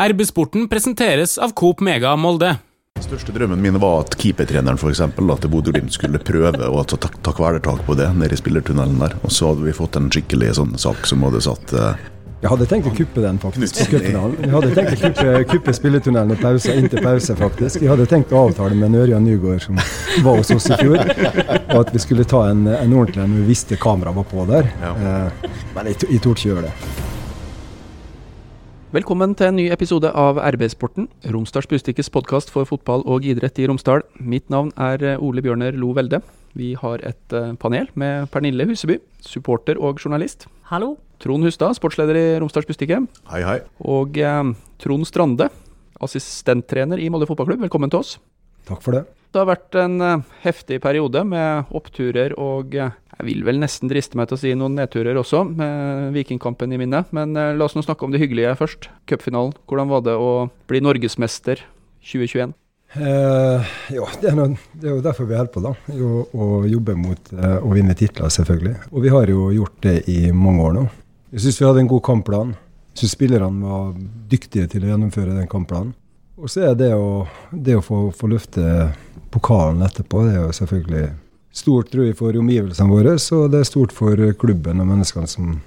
RB-sporten presenteres av Coop Mega Molde. Største drømmen min var at keepertreneren for eksempel, at Bodø-Glimt skulle prøve og ta, ta, ta kvelertak på det nede i spillertunnelen der. Og så hadde vi fått en skikkelig sånn sak som hadde satt uh, Jeg hadde tenkt å kuppe den, faktisk. Jeg hadde tenkt å kuppe, kuppe spilletunnelen i pause, inntil pause, faktisk. Jeg hadde tenkt å avtale med Ørjan Nygaard, som var hos oss i fjor, og at vi skulle ta en, en ordentlig en når vi visste kameraet var på der. Ja. Eh, men jeg, jeg torde ikke gjøre det. Velkommen til en ny episode av RB-sporten, Romsdals Bustikkes podkast for fotball og idrett i Romsdal. Mitt navn er eh, Ole Bjørner Lo Velde. Vi har et eh, panel med Pernille Huseby, supporter og journalist. Hallo. Trond Hustad, sportsleder i Romsdals Bustikke. hei, hei. Og eh, Trond Strande, assistenttrener i Molde fotballklubb. Velkommen til oss. Takk for det. Det har vært en eh, heftig periode med oppturer og jeg vil vel nesten driste meg til å si noen nedturer også, med Vikingkampen i minne. Men eh, la oss nå snakke om det hyggelige først. Cupfinalen. Hvordan var det å bli norgesmester 2021? Eh, ja, det er, noe, det er jo derfor vi holder på, da. Jo, å jobbe mot eh, å vinne titler, selvfølgelig. Og vi har jo gjort det i mange år nå. Jeg syns vi hadde en god kampplan. Jeg syns spillerne var dyktige til å gjennomføre den kampplanen. Og så er det å, det å få, få løfte pokalen etterpå, det er jo selvfølgelig stort, tror jeg, for omgivelsene våre. Og det er stort for klubben og menneskene som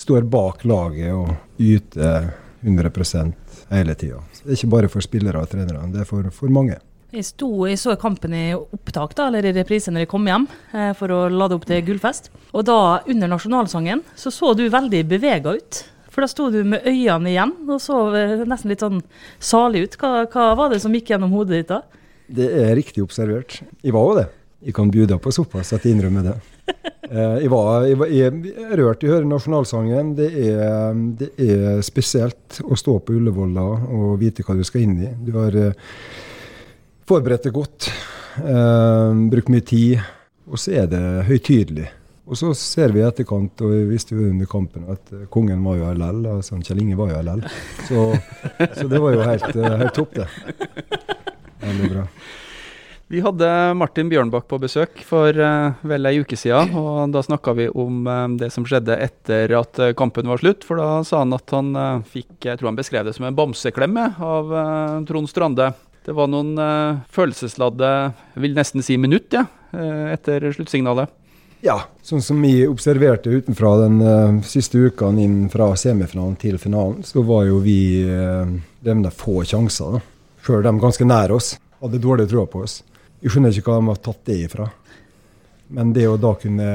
står bak laget og yter 100 hele tida. Det er ikke bare for spillere og trenere, det er for, for mange. Jeg, sto, jeg så kampen i opptak, da, eller i reprise når jeg kom hjem eh, for å lade opp til gullfest. Og da, under nasjonalsangen, så så du veldig bevega ut. For da sto du med øynene igjen og så eh, nesten litt sånn salig ut. Hva, hva var det som gikk gjennom hodet ditt da? Det er riktig observert. Jeg var jo det. Jeg kan bjuda på såpass at jeg innrømmer det. Eh, jeg, var, jeg, var, jeg rørt i å høre nasjonalsangen. Det er, det er spesielt å stå på Ullevål da og vite hva du skal inn i. Du har eh, forberedt deg godt, eh, brukt mye tid, og så er det høytidelig. Og så ser vi i etterkant, og vi visste jo under kampen, at kongen var jo LL. Altså Kjell Inge var jo LL. Så, så det var jo helt, helt topp, det. Veldig bra. Vi hadde Martin Bjørnbakk på besøk for uh, vel ei uke siden, og da snakka vi om uh, det som skjedde etter at uh, kampen var slutt. For da sa han at han fikk, jeg tror han beskrev det som en bamseklemme av Trond Strande. Det var noen følelsesladde, vil nesten si minutt, ja, etter sluttsignalet. Ja, sånn som vi observerte utenfra den siste uka inn fra semifinalen til finalen, så var jo vi uh, de få sjanser. da. Sjøl de ganske nær oss hadde dårlig tro på oss. Jeg skjønner ikke hva de har tatt det ifra. Men det å da kunne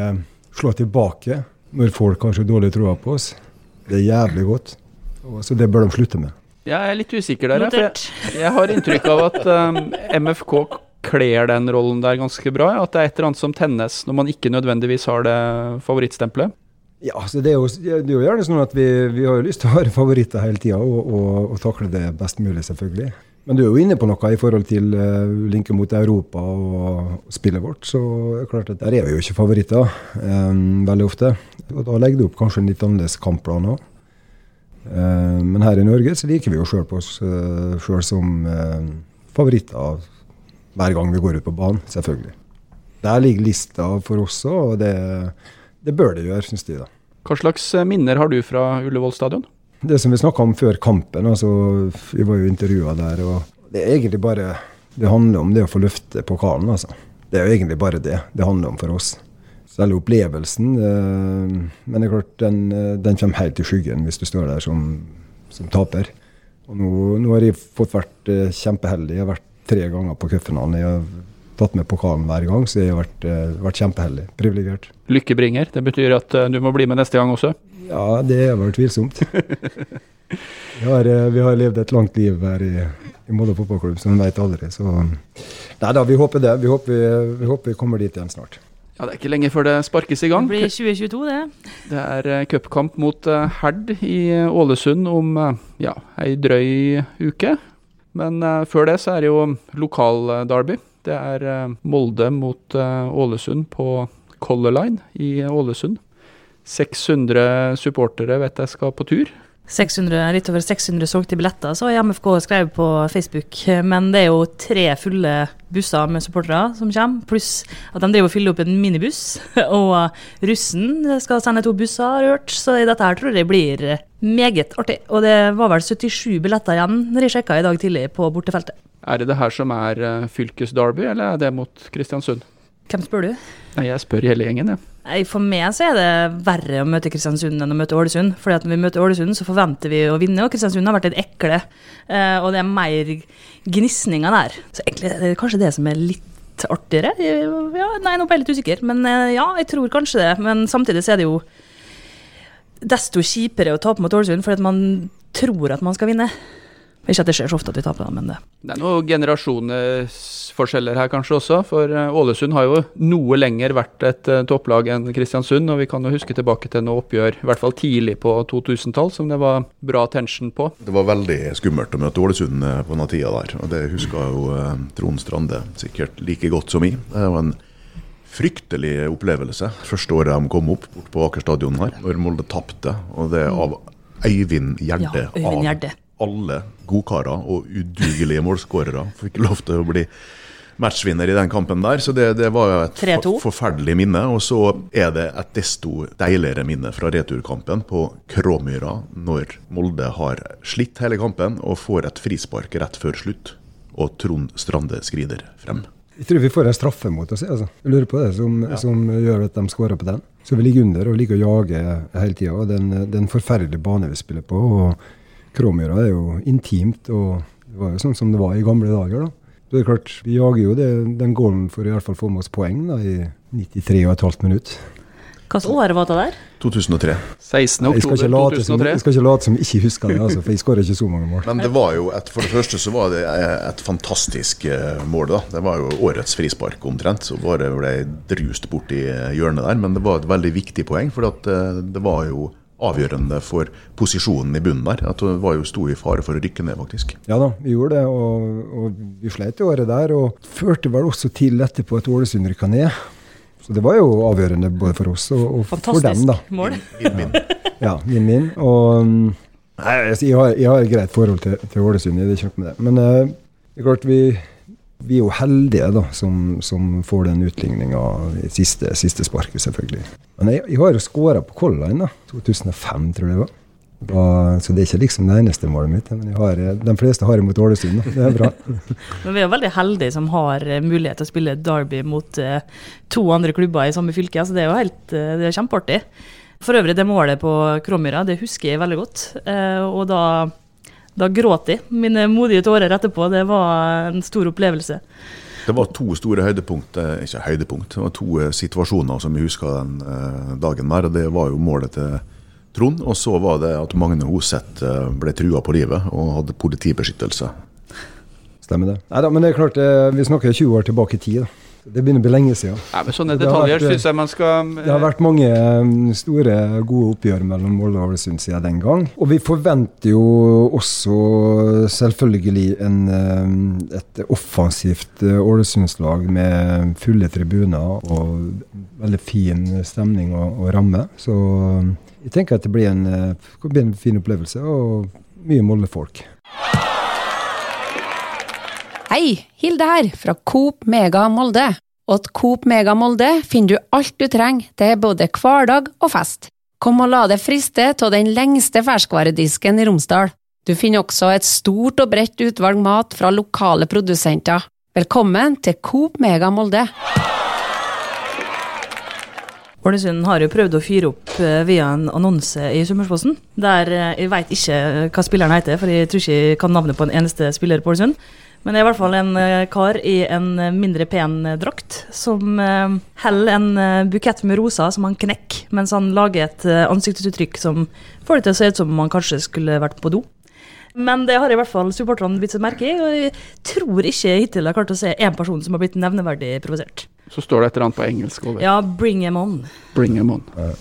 slå tilbake når folk har så dårlig tro på oss, det er jævlig godt. Og, så det bør de slutte med. Jeg er litt usikker der, for jeg, jeg har inntrykk av at um, MFK kler den rollen der ganske bra. At det er et eller annet som tennes når man ikke nødvendigvis har det favorittstempelet. Ja, så det er jo, det er jo gjerne sånn at vi, vi har jo lyst til å være favoritter hele tida og, og, og takle det best mulig, selvfølgelig. Men du er jo inne på noe i forhold til uh, linken mot Europa og spillet vårt. Så er klart at der er vi jo ikke favoritter um, veldig ofte. Og da legger du opp kanskje en litt annerledes kampplan òg. Uh, men her i Norge så liker vi jo sjøl oss uh, selv som uh, favoritter hver gang vi går ut på banen, selvfølgelig. Der ligger lista for oss òg, og det, det bør det gjøre, syns de. da. Hva slags eh, minner har du fra Ullevål stadion? Det som vi snakka om før kampen, altså, vi var jo intervjua der, og det er egentlig bare Det handler om det å få løfte pokalen, altså. Det er jo egentlig bare det det handler om for oss. Selve opplevelsen. Eh, men det er klart, den, eh, den kommer helt i skyggen hvis du står der som, som taper. Og nå, nå har jeg fått vært eh, kjempeheldig. Jeg har vært tre ganger på cupfinalen. Tatt med pokalen hver gang, så jeg har vært, eh, vært kjempeheldig. Privilegert. Lykkebringer. Det betyr at eh, du må bli med neste gang også. Ja, det er vel tvilsomt. Vi har, eh, vi har levd et langt liv her i, i Molde fotballklubb, så en vet aldri. Så nei da, vi håper det. Vi håper vi, håper vi kommer dit igjen snart. Ja, Det er ikke lenge før det sparkes i gang. Det blir 2022, det. Det er cupkamp mot Herd i Ålesund om ja, ei drøy uke. Men før det så er det jo lokalderby. Det er eh, Molde mot eh, Ålesund på Color Line i Ålesund. 600 supportere vet jeg skal på tur. 600, litt over 600 solgte billetter, så har MFK skrevet på Facebook. Men det er jo tre fulle busser med supportere som kommer, pluss at de driver og fyller opp en minibuss. Og russen skal sende to busser, har jeg hørt. Så dette her tror jeg blir Meget artig. Og det var vel 77 billetter igjen når jeg sjekka i dag tidlig på bortefeltet. Er det det her som er uh, fylkesderby, eller er det mot Kristiansund? Hvem spør du? Nei, Jeg spør hele gjengen, jeg. Nei, For meg så er det verre å møte Kristiansund enn å møte Ålesund. Fordi at når vi møter Ålesund, så forventer vi å vinne, og Kristiansund har vært litt ekle. Uh, og det er mer gnisninger der. Så egentlig er det kanskje det som er litt artigere. Ja, nei, nå ble jeg litt usikker, men eh, ja, jeg tror kanskje det. Men samtidig så er det jo desto kjipere å tape mot Ålesund, fordi at man tror at man skal vinne. Ikke at det skjer så ofte at vi taper, men det Det er noen generasjonsforskjeller her kanskje også, for eh, Ålesund har jo noe lenger vært et uh, topplag enn Kristiansund, og vi kan jo huske tilbake til noe oppgjør, i hvert fall tidlig på 2000-tall, som det var bra tension på. Det var veldig skummelt å møte Ålesund eh, på den tida der, og det husker jo Trond Strande sikkert like godt som i. Det var en fryktelig opplevelse første året de kom opp bort på Aker stadion her, når Molde tapte, og det av Øyvind Gjerde. Ja, Øyvind Gjerde alle godkarer og udugelige målskårere fikk lov til å bli matchvinner i den kampen der. Så det, det var et forferdelig minne. Og så er det et desto deiligere minne fra returkampen på Kråmyra, når Molde har slitt hele kampen og får et frispark rett før slutt, og Trond Strande skrider frem. Jeg tror vi får en straffe mot oss, altså. jeg lurer på det, som, ja. som gjør at de skårer på den. Så vi ligger under og liker å jage hele tida. Det er en forferdelig bane vi spiller på. og Kråmyra er jo intimt, og det var jo sånn som det var i gamle dager. da. Så det er klart, Vi jager jo det, den gålen for å i hvert fall få med oss poeng da, i 93,5 minutt. Hvilket år var det der? 2003. 16. oktober 2003. Jeg skal ikke late som jeg ikke husker det, altså, for jeg skårer ikke så mange mål. Men det var jo et, for det første så var det et fantastisk eh, mål. da. Det var jo årets frispark omtrent. Så bare ble drust borti hjørnet der. Men det var et veldig viktig poeng, for eh, det var jo avgjørende for posisjonen i bunnen der. At det var jo sto i fare for å rykke ned, faktisk. Ja da, vi gjorde det. Og, og vi sleit i året der. Og førte vel også til etterpå at Ålesund rykka ned. Så det var jo avgjørende både for oss og, og for dem, da. Fantastisk mål. Vinn-vinn. ja, vinn-vinn. Og nei, jeg, har, jeg har et greit forhold til, til Ålesund, jeg er ikke noe med det. Men uh, det er klart vi vi er jo heldige da, som, som får den utligninga i siste, siste sparket, selvfølgelig. Men jeg, jeg har jo skåra på Color da. 2005, tror jeg det var. Da, så det er ikke liksom det eneste målet mitt. Men har, de fleste har imot Ålesund. Det er bra. men vi er veldig heldige som har eh, mulighet til å spille derby mot uh, to andre klubber i samme fylke. Altså, det er jo helt, det er kjempeartig. For øvrig, det målet på Kråmyra, det husker jeg veldig godt. Og da da gråt jeg mine modige tårer etterpå. Det var en stor opplevelse. Det var to store høydepunkt, eh, ikke høydepunkt, det var to eh, situasjoner som vi husker den eh, dagen der. Det var jo målet til Trond, og så var det at Magne Hoseth ble trua på livet og hadde politibeskyttelse. Stemmer det. Neida, men det er klart, vi snakker 20 år tilbake i tid. da. Det begynner å bli lenge siden. Ja, men Sånne detaljer syns jeg man skal Det har vært mange um, store, gode oppgjør mellom Molde og Ålesund siden den gang. Og vi forventer jo også selvfølgelig en, et offensivt Ålesundslag med fulle tribuner og veldig fin stemning og, og ramme. Så jeg tenker at det blir en, det blir en fin opplevelse og mye Molde-folk. Hei, Hilde her, fra Coop Mega Molde. Og at Coop Mega Molde finner du alt du trenger til både hverdag og fest. Kom og la deg friste av den lengste ferskvaredisken i Romsdal. Du finner også et stort og bredt utvalg mat fra lokale produsenter. Velkommen til Coop Mega Molde. Ålesund har jo prøvd å fyre opp eh, via en annonse i Summersposten. Der eh, jeg veit ikke hva spilleren heter, for jeg tror ikke jeg kan navnet på en eneste spiller på Ålesund. Men det er i hvert fall en eh, kar i en eh, mindre pen eh, drakt som heller en bukett med roser som han knekker, mens han lager et ansiktsuttrykk som får det til å se ut som om han kanskje skulle vært på do. Men det har i hvert fall supporterne bitt seg merke i, og jeg tror ikke hittil jeg har klart å se én person som har blitt nevneverdig provosert. Så står det et eller annet på engelsk over. Ja, 'bring him on'. Bring him on. Ja,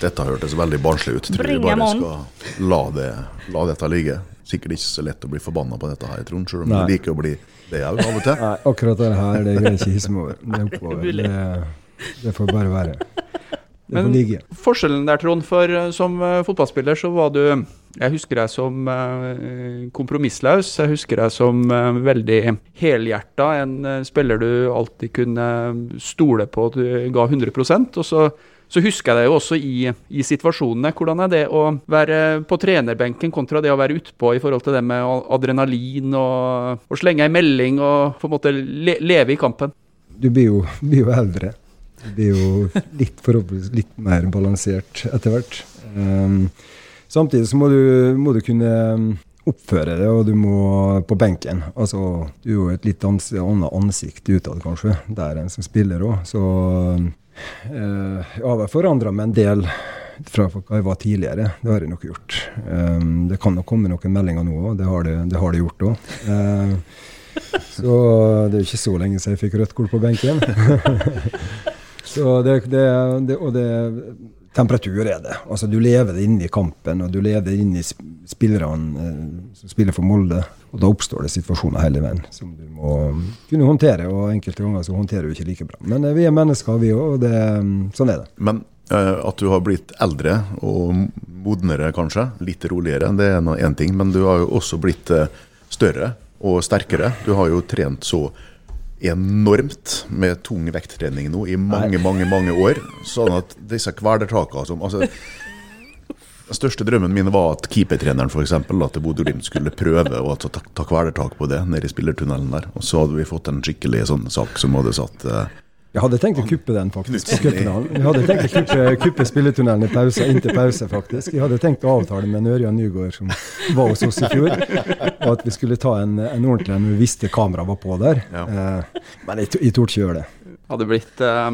Dette hørtes veldig barnslig ut. Tror bring vi bare skal la, det, la dette ligge sikkert ikke så lett å bli forbanna på dette her, Trond. Selv om du liker å bli det òg av og til. Nei, akkurat det her det greier ikke hisse meg over. Det. Det, det får bare være. Det får ligge. Forskjellen der, Trond, for uh, som uh, fotballspiller så var du Jeg husker deg som uh, kompromissløs. Jeg husker deg som veldig helhjerta. En spiller du alltid kunne stole på at du ga 100% Og så Så husker jeg det jo også i, i, situasjonene. Hvordan er det å være på trenerbenken kontra det å være utpå i forhold til det med adrenalin og, og slenge ei melding og på en måte le, leve i kampen? Du blir jo, blir jo eldre. Du blir jo litt, forhåpentligvis litt mer balansert etter hvert. Um, samtidig så må du, må du kunne oppføre det, og du må på benken. Altså, du er jo et litt annet ansikt utad, kanskje, der en som spiller òg. Så eh, jeg har vel forandra meg en del fra hva jeg var tidligere. Det har jeg nok gjort. Um, det kan nok komme noen meldinger nå òg, det, det, har det gjort òg. Uh, så det er ikke så lenge siden jeg fikk rødt kort på benken. så det, det, det, og det temperatur er det. Altså Du lever det inne i kampen, og du lever inne i spillerne eh, som spiller for Molde. Og da oppstår det situasjoner hele veien som du må kunne håndtere. Og enkelte ganger så håndterer du ikke like bra. Men eh, vi er mennesker, vi òg, og det, sånn er det. Men uh, at du har blitt eldre og modnere, kanskje, litt roligere, det er én ting. Men du har jo også blitt større og sterkere. Du har jo trent så enormt med tung vekttrening nå i mange, mange mange år. Sånn at disse kvelertakene som altså, Den største drømmen min var at keepertreneren for eksempel, at Bodø-Glimt skulle prøve å ta, ta, ta kvelertak på det nede i spillertunnelen der. Og så hadde vi fått en skikkelig sånn sak som hadde satt uh, jeg hadde tenkt å kuppe den, faktisk. Jeg hadde tenkt å kuppe, kuppe spilletunnelen i pause, inntil pause, faktisk. Jeg hadde tenkt å avtale med Ørjan Nygaard, som var hos oss i fjor, og at vi skulle ta en, en ordentlig en vi visste kameraet var på der. Ja. Eh, men jeg, jeg torde ikke gjøre det. Hadde blitt eh,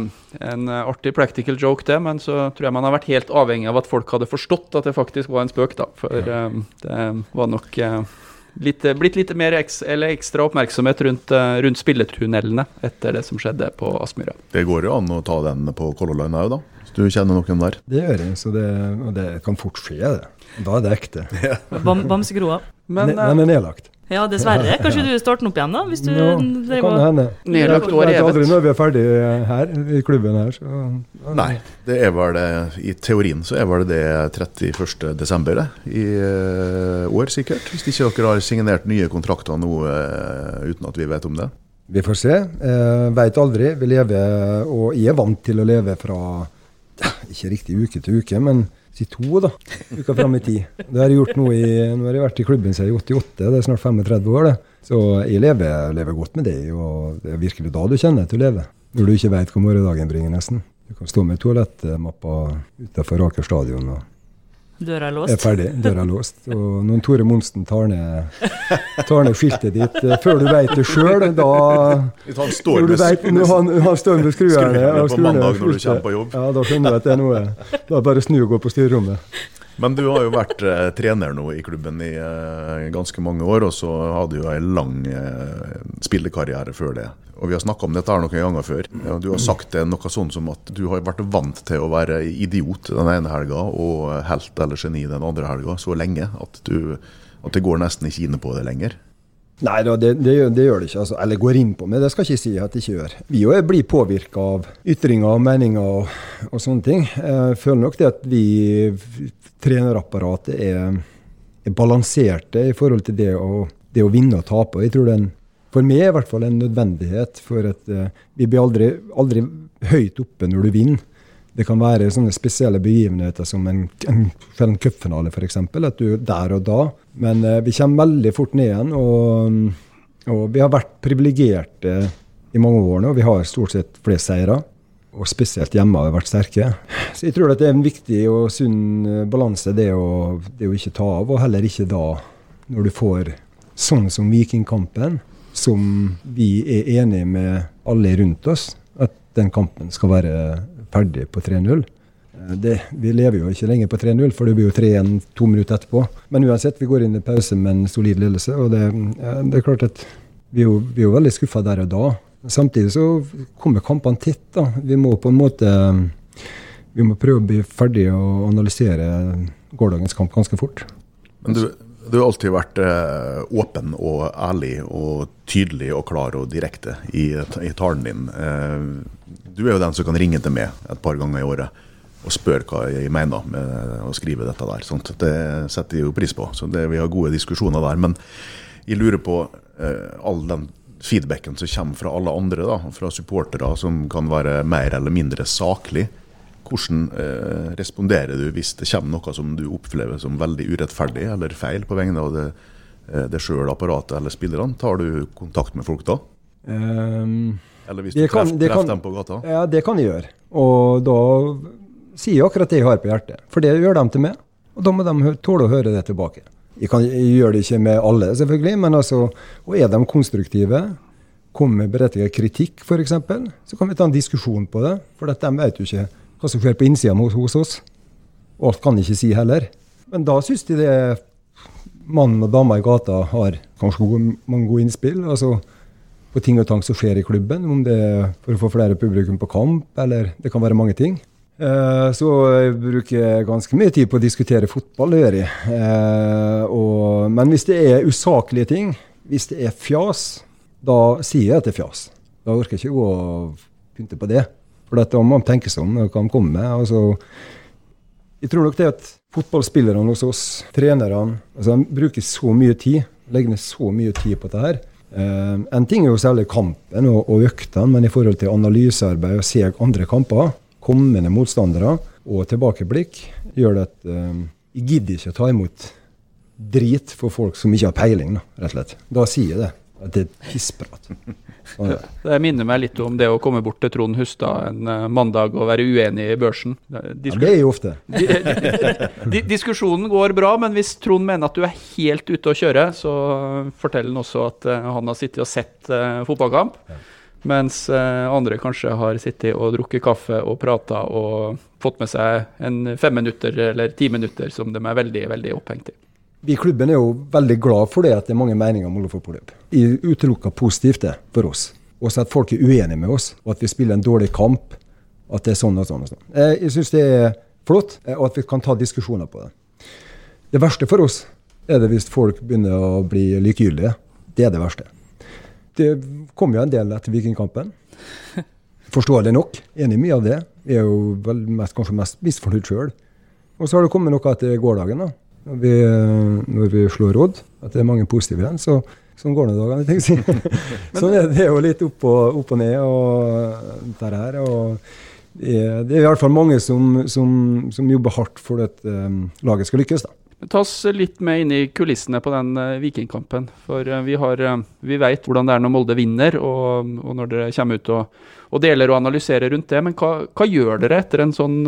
en artig practical joke, det, men så tror jeg man har vært helt avhengig av at folk hadde forstått at det faktisk var en spøk, da. For eh, det var nok eh, litt, blitt litt mer eks, ekstra oppmerksomhet rundt, eh, rundt spilletunnelene etter det som skjedde på Aspmyra. Det går jo an å ta den på Color Line òg, da? Hvis du kjenner noen der? Det gjør jeg, så det, og det kan fort skje, det. Da er det ekte. Ja. Bamsegroa. Men, den er nedlagt. Ja, dessverre. Kanskje du starter opp igjen, da? Hvis du ja, det kan hende. Nedlagt og revet. Aldri når vi er ferdig her i klubben her. Så. Nei, det er vel det I teorien så er vel det 31.12. i uh, år, sikkert. Hvis ikke dere har signert nye kontrakter nå uh, uten at vi vet om det. Vi får se. Uh, Veit aldri. Vi lever, og jeg er vant til å leve fra ikke riktig uke til uke, men si to da, uka fram i tid. Det har jeg gjort nå i, nå har jeg vært i klubben siden i 88, det er snart 35 år. det. Så jeg lever, lever godt med det, og det er virkelig da du kjenner at du lever. Når du ikke veit hva morgendagen bringer, nesten. Du kan stå med toalettmappa utenfor Aker stadion. og Døra er låst? Er ferdig. Døra er låst. Og når Tore Monsen tar ned, tar ned skiltet ditt uh, før du veit det sjøl, da Han står med, vet, han, han står med skruerne du kommer på jobb. Ja, Da skjønner du at det er noe. Da er det bare å snu og gå på styrerommet. Men du har jo vært eh, trener nå i klubben i eh, ganske mange år, og så hadde du ei lang eh, spillekarriere før det. Og Vi har snakka om dette her noen ganger før. Ja, du har sagt det noe sånn som at du har vært vant til å være idiot den ene helga og helt eller geni den andre helga så lenge at, du, at det går nesten ikke inne på det lenger. Nei, det, det, det, gjør, det, ikke. Altså, eller går inn på, meg, det skal ikke si at det ikke gjør. Vi òg blir påvirka av ytringer meninger og, og, sånne ting. Jeg føler nok det at vi trenerapparatet er, er balanserte i forhold til det å, det å vinne og tape. Jeg tror det er en, for meg er i hvert fall en nødvendighet. For at uh, vi blir aldri, aldri, høyt oppe når du vinner. Det kan være sånne spesielle begivenheter som en, en, en cupfinale f.eks. At du der og da. Men uh, vi kommer veldig fort ned igjen. Og, og vi har vært privilegerte i mange år nå. Vi har stort sett flest seire og spesielt hjemme har vært sterke. Så jeg tror det er en viktig og sunn eh, balanse, det å, det å ikke ta av. Og heller ikke da, når du får sånn som Vikingkampen, som vi er enige med alle rundt oss, at den kampen skal være ferdig på 3-0. Eh, vi lever jo ikke lenger på 3-0, for det blir jo 3-1 to minutter etterpå. Men uansett, vi går inn i pause med en solid ledelse. Og det, det er klart at vi er jo, vi er jo veldig skuffa der og da. Samtidig så kommer kampene tett. da. Vi må på en måte vi må prøve å bli ferdig og analysere gårsdagens kamp ganske fort. Men du, du har alltid vært eh, åpen og ærlig og tydelig og klar og direkte i, i talen din. Eh, du er jo den som kan ringe til meg et par ganger i året og spørre hva jeg mener med å skrive dette der. Sånt. Det setter jeg jo pris på. Så det, Vi har gode diskusjoner der. Men jeg lurer på eh, all den feedbacken som kommer fra alle andre, da, fra supportere, som kan være mer eller mindre saklig. Hvordan eh, responderer du hvis det kommer noe som du opplever som veldig urettferdig eller feil på vegne av det, eh, det sjøl, apparatet eller spillerne? Tar du kontakt med folk da? Um, eller hvis du treffer, treffer dem på gata? Ja, det kan jeg gjøre. Og da sier jeg akkurat det jeg har på hjertet. For det gjør de til meg. Og da må de tåle å høre det tilbake. Jeg, kan, jeg gjør det ikke med alle, selvfølgelig, men altså, og er de konstruktive, kommer med berettiget kritikk f.eks., så kan vi ta en diskusjon på det. For de vet jo ikke hva som skjer på innsida hos, oss. Og alt kan jeg ikke si heller. Men da syns de det mannen og dama i gata har kanskje gode, mange gode innspill. altså på ting og tang som skjer i klubben. Om det er for å få flere publikum på kamp, eller det kan være mange ting. Eh, så jeg bruker ganske mye tid på å diskutere fotball, det gjør jeg. Eh, og, men hvis det er usaklige ting, hvis det er fjas, da sier jeg at det er fjas. Da orker jeg ikke å pynte på det. For da må man tenke seg om hva man kommer med. Altså, jeg tror nok det at fotballspillerne hos oss, trenerne, altså, de bruker så mye tid, legger ned så mye tid på dette her. Uh, en ting er jo særlig kampen og, og øktene, men i forhold til analysearbeid og se andre kamper, kommende motstandere og tilbakeblikk, gjør det at uh, jeg gidder ikke å ta imot drit for folk som ikke har peiling, da, rett og slett. Da sier jeg det. Det er pissprat. Det minner meg litt om det å komme bort til Trond Hustad en uh, mandag og være uenig i børsen. Diskus ja, det er jo ofte. Diskusjonen går bra, men hvis Trond mener at du er helt ute å kjøre, så forteller han også at uh, han har sittet og sett uh, fotballkamp. Ja. Mens andre kanskje har sittet og drukket kaffe og prata og fått med seg en fem minutter eller ti minutter som de er veldig, veldig opphengt i. Vi i klubben er jo veldig glad for det at det er mange meninger om Molde fotballklubb. Jeg utelukker positivt det for oss. Også at folk er uenige med oss, og at vi spiller en dårlig kamp. At det er sånn og sånn. og sånn. Jeg syns det er flott, eh, og at vi kan ta diskusjoner på det. Det verste for oss er det hvis folk begynner å bli likegyldige. Det er det verste. Det kom jo en del etter Vikingkampen. Forståelig nok. Enig i mye av det. Vi er jo mest, kanskje mest misfornøyd sjøl. Og så har det kommet noe etter gårsdagen. da når vi, når vi slår råd, at det er mange positive igjen. Så sånn går det dagene, tenker jeg. sånn er det jo litt opp og, opp og ned og der her. Og det, det er i hvert fall mange som, som, som jobber hardt for at um, laget skal lykkes. da. Ta oss litt med inn i kulissene på den uh, Vikingkampen. For uh, vi, har, uh, vi vet hvordan det er når Molde vinner, og, og når dere kommer ut og, og, deler og analyserer rundt det. Men hva, hva gjør dere etter en sånn,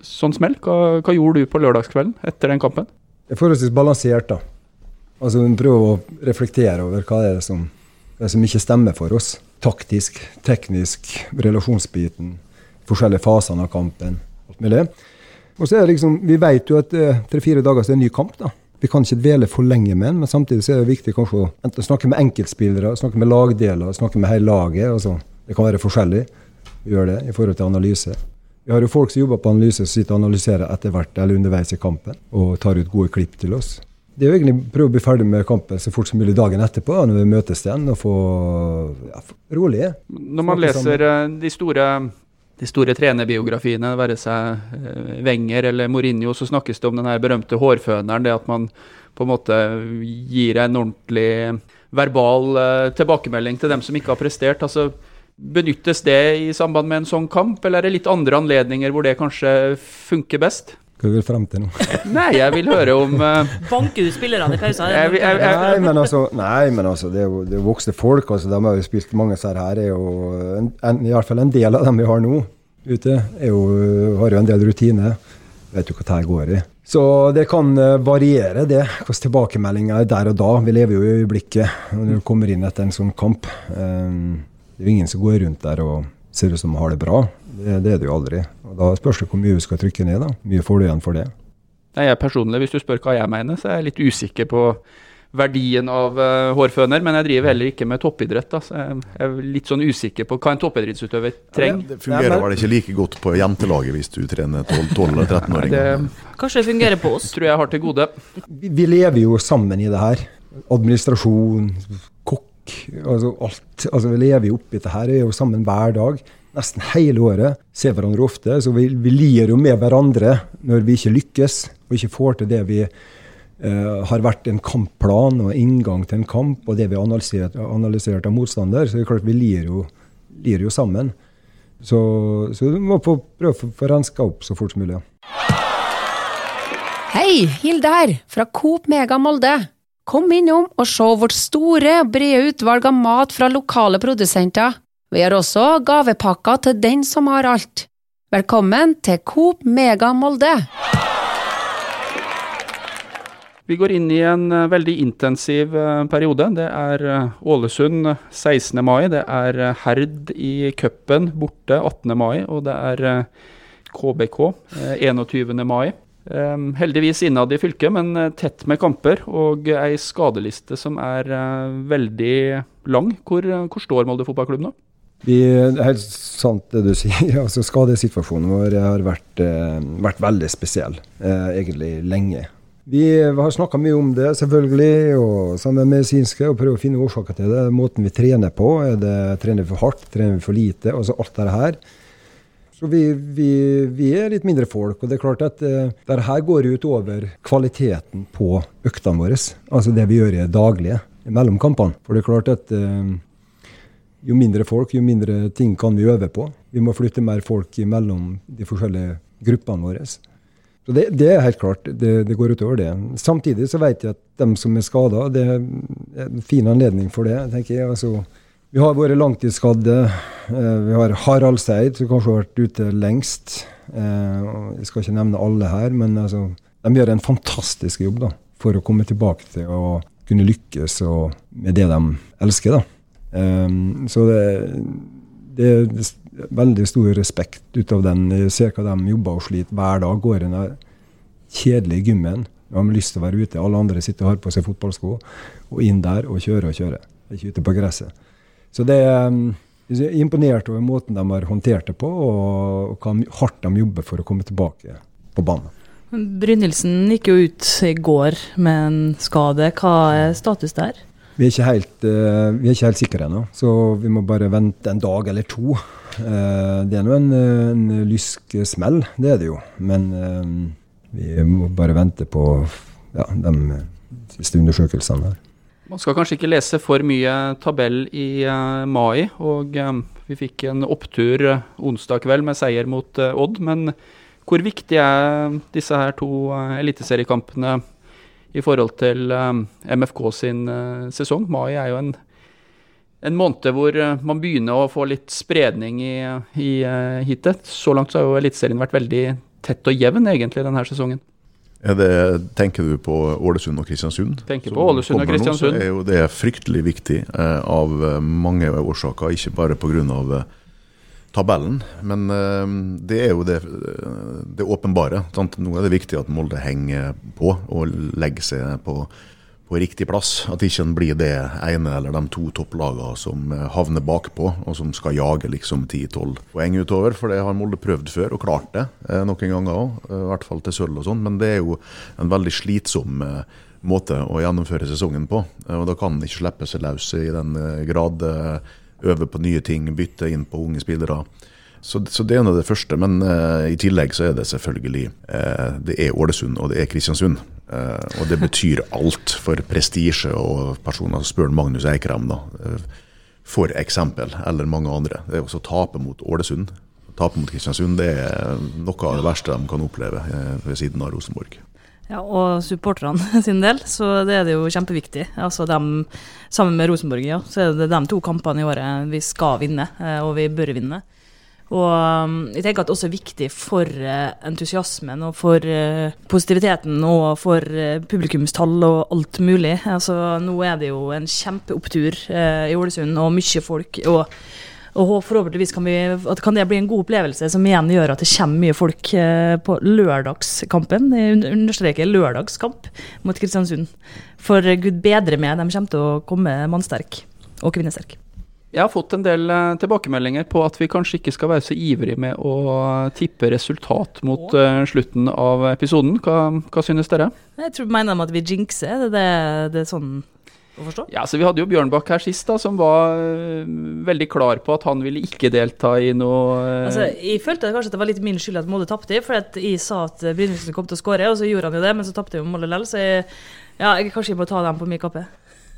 sånn smell? Hva, hva, gjorde du på lørdagskvelden etter den kampen? Er forholdsvis balansert, da. Altså Prøve å reflektere over hva det er som, det som ikke stemmer for oss. Taktisk, teknisk, relasjonsbiten, forskjellige fasene av kampen. alt mulig. Og så er det liksom, Vi vet jo at uh, tre-fire dager så er det en ny kamp. da. Vi kan ikke dvele for lenge med den, men samtidig så er det viktig kanskje å enten snakke med enkeltspillere, snakke med lagdeler, snakke med hele laget. Altså. Det kan være forskjellig. Vi gjør det i forhold til analyse. Vi har jo folk som jobber på analyse, som sitter og analyserer etter hvert eller underveis i kampen, og tar ut gode klipp til oss. Det er jo egentlig prøve å bli ferdig med kampen så fort som mulig dagen etterpå, når vi møtes igjen, og få ja, rolig. Når man leser eh, de store de store trenerbiografiene, være seg eh, Wenger eller Mourinho, så snakkes det om den her berømte hårføneren. Det at man på en måte gir en ordentlig verbal uh, tilbakemelding til dem som ikke har prestert. altså Benyttes det i samband med en sånn kamp, eller er det litt andre anledninger hvor det kanskje funker best? Hva vil du frem til nå? nei, jeg vil høre om uh... Banker du spillerne i pausen? Nei, men altså, nei, men altså det, er jo, det er voksne folk. altså De har jo spilt mange av her. er jo en, en, I hvert fall en del av dem vi har nå ute, jo, har jo en del rutine. Vet jo hva det går i. Så det kan eh, variere, det. Hvilke tilbakemeldinger er der og da. Vi lever jo i øyeblikket når du kommer inn etter en sånn kamp. Um, det er jo ingen som går rundt der og ser ut som de har det bra. Det, det, er det jo aldri. Og Da spørs det hvor mye du skal trykke ned. da. Mye får du igjen for det. Nei, jeg personlig, Hvis du spør hva jeg mener, så er jeg litt usikker på verdien av uh, hårføner. Men jeg driver heller ikke med toppidrett. da, så Jeg er litt sånn usikker på hva en toppidrettsutøver trenger. Ja, det fungerer vel ikke like godt på jentelaget hvis du trener 12-13-åringer? Kanskje det fungerer på oss? Tror jeg har til gode. Vi, vi lever jo sammen i det her. Administrasjon, Altså alt, altså vi lever jo oppi dette her, er jo sammen hver dag. Nesten hele året. Ser hverandre ofte. Så vi, vi lir jo med hverandre når vi ikke lykkes og ikke får til det vi uh, har vært en kampplan og inngang til en kamp, og det vi har analysert, analysert av motstander. Så det er klart vi lir jo, lir jo sammen. Så, så du må få prøve å få renska opp så fort som mulig. Hei, Hilde her, fra Coop Mega Molde. Kom innom og se vårt store brede utvalg av mat fra lokale produsenter. Vi har også gavepakker til den som har alt. Velkommen til Coop Mega Molde. Vi går inn i en uh, veldig intensiv uh, periode. Det er uh, Ålesund 16. mai, det er Herd i cupen borte 18. mai, og det er KBK 21. mai. Um, heldigvis innad i fylket, men uh, tett med kamper og ei skadeliste som er uh, veldig lang. Hvor, uh, hvor står Molde fotballklubb nå? Det er helt sant det du sier. altså Skadesituasjonen vår har vært, vært veldig spesiell, egentlig lenge. Vi har snakka mye om det, selvfølgelig, og sammen med medisinske, og prøver å finne årsaker til det. Måten vi trener på. Er det, trener vi for hardt? Trener vi for lite? Altså alt dette her. Så vi, vi, vi, er litt mindre folk. Og det er klart at uh, det her går ut over kvaliteten på øktene våre. Altså det vi gjør i daglige mellom kampene. For det er klart at uh, jo mindre folk, jo mindre ting kan vi øve på. Vi må flytte mer folk mellom de forskjellige gruppene våre. Så det, det, er helt klart. Det, det går utover det. Samtidig så vet jeg at dem som er skada, det er en fin anledning for det. tenker jeg. Altså, vi har vært langtidsskadde. Eh, vi har Harald Seid, som kanskje har vært ute lengst. Eh, jeg skal ikke nevne alle her, men altså, de gjør en fantastisk jobb da, for å komme tilbake til å kunne lykkes med det de elsker. Da. Eh, så det, det, er veldig stor respekt ut av den. Jeg ser hva de jobber og sliter hver dag. Går i den kjedelige gymmen. De har lyst til å være ute. Alle andre sitter og har på seg fotballsko. Og inn der og kjøre og kjøre. Ikke ute på gresset. Så det um, er imponert over måten de har håndtert det på, og hvor hardt de jobber for å komme tilbake på banen. Brynildsen gikk jo ut i går med en skade. Hva er status der? Vi er ikke helt, uh, vi er ikke helt sikre ennå, så vi må bare vente en dag eller to. Uh, det er nå en, en lysk smell, det er det jo. Men uh, vi må bare vente på ja, de siste undersøkelsene her. Man skal kanskje ikke lese for mye tabell i uh, mai, og um, vi fikk en opptur uh, onsdag kveld med seier mot Odd. Men hvor viktig er disse her to eliteseriekampene i forhold til MFK sin sesong? Mai er jo en, en måned hvor man begynner å få litt spredning i, i hitet. Så langt så har jo Eliteserien vært veldig tett og jevn egentlig denne sesongen. Det, tenker du på Ålesund og Kristiansund? Tenker på Ålesund og Kristiansund. Nå, er jo det fryktelig viktig eh, av eh, mange årsaker, ikke bare pga. Eh, tabellen. Men eh, det er jo det, eh, det åpenbare. Sant? Nå er det viktig at Molde henger på og legger seg på på riktig plass. At ikke en blir det ene eller de to topplagene som eh, havner bakpå, og som skal jage liksom 10-12 poeng utover. For det har Molde prøvd før, og klart det eh, noen ganger òg. Eh, I hvert fall til sølv og sånn. Men det er jo en veldig slitsom måte å gjennomføre sesongen på. Og da kan en ikke slippe seg løs i den grad. Øve på nye ting, bytte inn på unge spillere. Så, så, det er nå det første. Men uh, i tillegg så er det selvfølgelig uh, Det er Ålesund og det er Kristiansund. Uh, og det betyr alt for prestisje og personer. Spør Magnus Eikrem, da. for eksempel, eller mange andre. Det er også å tape mot Ålesund. Tape mot Kristiansund det er noe av det verste de kan oppleve ved siden av Rosenborg. Ja, Og supporterne sin del, så det er det jo kjempeviktig. Altså dem, Sammen med Rosenborg, ja, så er det de to kampene i året vi skal vinne, og vi bør vinne. Og um, jeg tenker at det også er viktig for uh, entusiasmen og for uh, positiviteten og for uh, publikumstall og alt mulig. Altså, nå er det jo en kjempeopptur i Ålesund og mye folk. og og forhåpentligvis kan, vi, kan, det bli en god opplevelse, som igjen gjør at det kommer mye folk på lørdagskampen. Jeg understreker lørdagskamp mot Kristiansund. For gud bedre med, de kommer til å komme mannsterk og kvinnesterk. Jeg har fått en del uh, tilbakemeldinger på at vi kanskje ikke skal være så ivrige med å tippe resultat mot uh, slutten av episoden. Hva, hva, synes dere? Jeg tror mener de at vi jinxer. Det, det, det er sånn å forstå? Ja, så Vi hadde jo Bjørnbakk her sist, da, som var uh, veldig klar på at han ville ikke delta i noe altså, Jeg følte kanskje at det var litt min skyld at Molde tapte, for jeg sa at Brynildsen kom til å skåre, og så gjorde han jo det, men så tapte jo Molde likevel. Så jeg, ja, jeg kanskje jeg må ta dem på min kappe.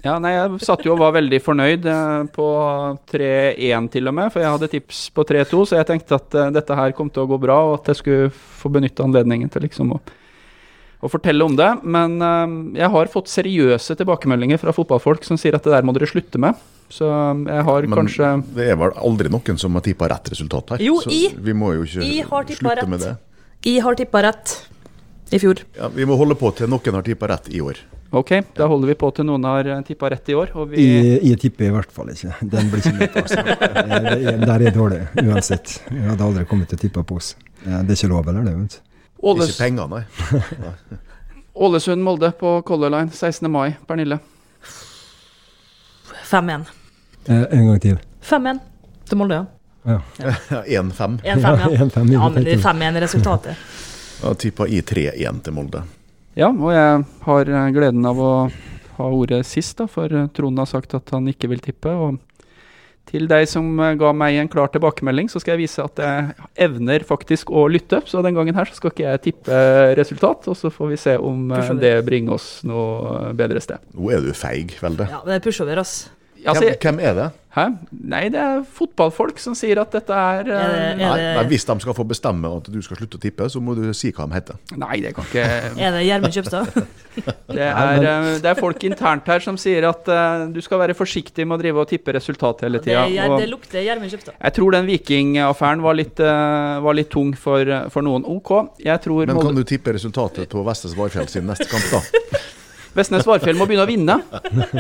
Ja, nei, jeg satt jo og var veldig fornøyd eh, på 3-1 til og med, for jeg hadde tips på 3-2, så jeg tenkte at uh, dette her kom til å gå bra, og at jeg skulle få benytte anledningen til liksom å, å fortelle om det. Men uh, jeg har fått seriøse tilbakemeldinger fra fotballfolk som sier at det der må dere slutte med. Så jeg har Men kanskje det er vel aldri noen som har tippa rett resultat her. Jo, så i- vi må jo ikke slutte rett. med det. Jeg har tippa rett i fjor. Ja, vi må holde på til noen har tippa rett i år. Ok, da holder vi på til noen har tippa rett i år. Og vi Jeg, jeg tipper i hvert fall ikke. Den blir ikke med altså. Der er jeg dårlig, uansett. Jeg hadde aldri kommet til å tippe på oss. Det er ikke lov, eller? det, vet du. Ikke penger, nei. Ålesund-Molde på Color Line 16. mai. Pernille. 5-1. Eh, En gang til. 5-1 til Molde, ja. Ja. Ja, 1-5. 1-5, ja. Ja, 1-5, Ja, men det er 5-1 i resultatet. Da tippa i 3-1 til Molde. Ja, og jeg har eh, gleden av å ha ordet sist, da, for eh, Trond har sagt at han ikke vil tippe. og til deg som eh, ga meg en klar tilbakemelding, så skal jeg vise at jeg evner faktisk å lytte. Så den gangen her så skal ikke jeg tippe resultat, og så får vi se om det bringer oss noe bedre sted. Nå er du feig, Velde. Ja, men det er pushover, ass. Altså, hvem, hvem er det? hæ? Nei, det er fotballfolk som sier at dette er Er det- Nei, er nei, Hvis de skal få bestemme at du skal slutte å tippe, så må du si hva de heter. Nei, det kan ikke Er det Gjermund Kjøpstad? Det er, eh, det er folk internt her som sier at uh, du skal være forsiktig med å drive og tippe resultat hele Det, tida. er- det lukter Gjermund Kjøpstad. Jeg tror den Viking-affæren var, litt, eh, var litt tung for, for noen. OK, jeg tror Men kan du tippe resultatet på Vestes Varfjell sin neste kamp, da? Vestnes Varfjell må begynne å vinne.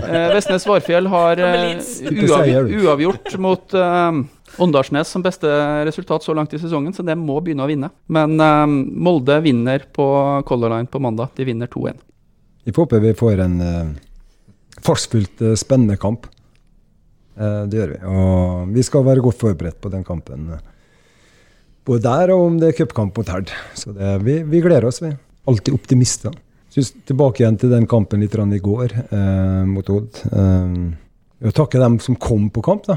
Eh, Vestnes Varfjell har eh, uavgjort, uavgjort mot eh, Åndalsnes som beste resultat så langt i sesongen, så det må begynne å vinne. Men eh, Molde vinner på Color Line på mandag. De vinner 2-1. Vi håper vi får en uh, fartsfylt, uh, spennende kamp. Uh, det gjør vi. Og vi skal være godt forberedt på den kampen. Både der og om det er cupkamp mot Herd. Så det, vi, vi gleder oss, vi. Alltid optimister. Synes tilbake igjen til den kampen litt i går eh, mot Odd. Eh, jeg vil takke dem som kom på kamp, da.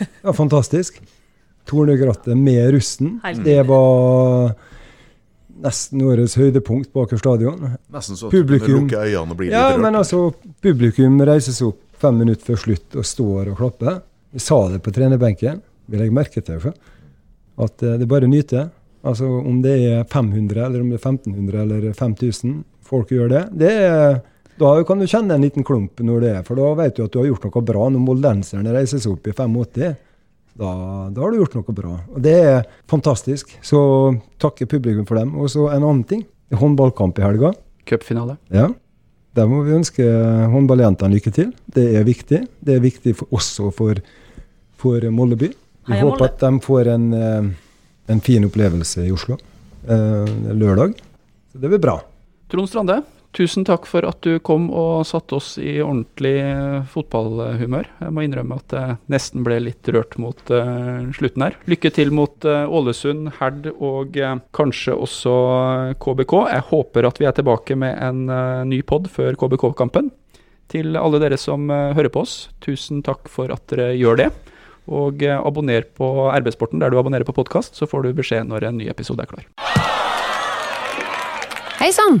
Det var fantastisk. Tornegrattet med russen. Det var nesten årets høydepunkt på Aker stadion. Nesten så Publikum. du lukker øynene og blir Ja, litt men altså, publikum reiser seg opp fem minutter før slutt og står og klapper. Vi sa det på trenerbenken, vi legger merke til det, at eh, det er bare nyter. Altså om det er 500, eller om det er 1500 eller 5000 folk gjør det, det er, da kan du kjenne en liten klump når det er, for da vet du at du har gjort noe bra. Når moldenserne reiser seg opp i 85, da, da har du gjort noe bra. Og det er fantastisk. Så takker publikum for dem. Og så en annen ting. Det er Håndballkamp i helga. Cupfinale. Ja. Der må vi ønske håndballjentene lykke til. Det er viktig. Det er viktig for også og for, for Moldeby. Vi Hei, håper Molde. at de får en, eh, en fin opplevelse i Oslo eh, lørdag. Så det blir bra. Trond Strande, tusen takk for at du kom og satte oss i ordentlig fotballhumør. Jeg må innrømme at jeg nesten ble litt rørt mot uh, slutten her. Lykke til mot uh, Ålesund, Herd og uh, kanskje også KBK. Jeg håper at vi er tilbake med en ny pod før KBK-kampen. Til alle dere som hører på oss, tusen takk for at dere gjør det. Og abonner på RB-sporten der du abonnerer på podkast, så får du beskjed når en ny episode er klar. Hei sann!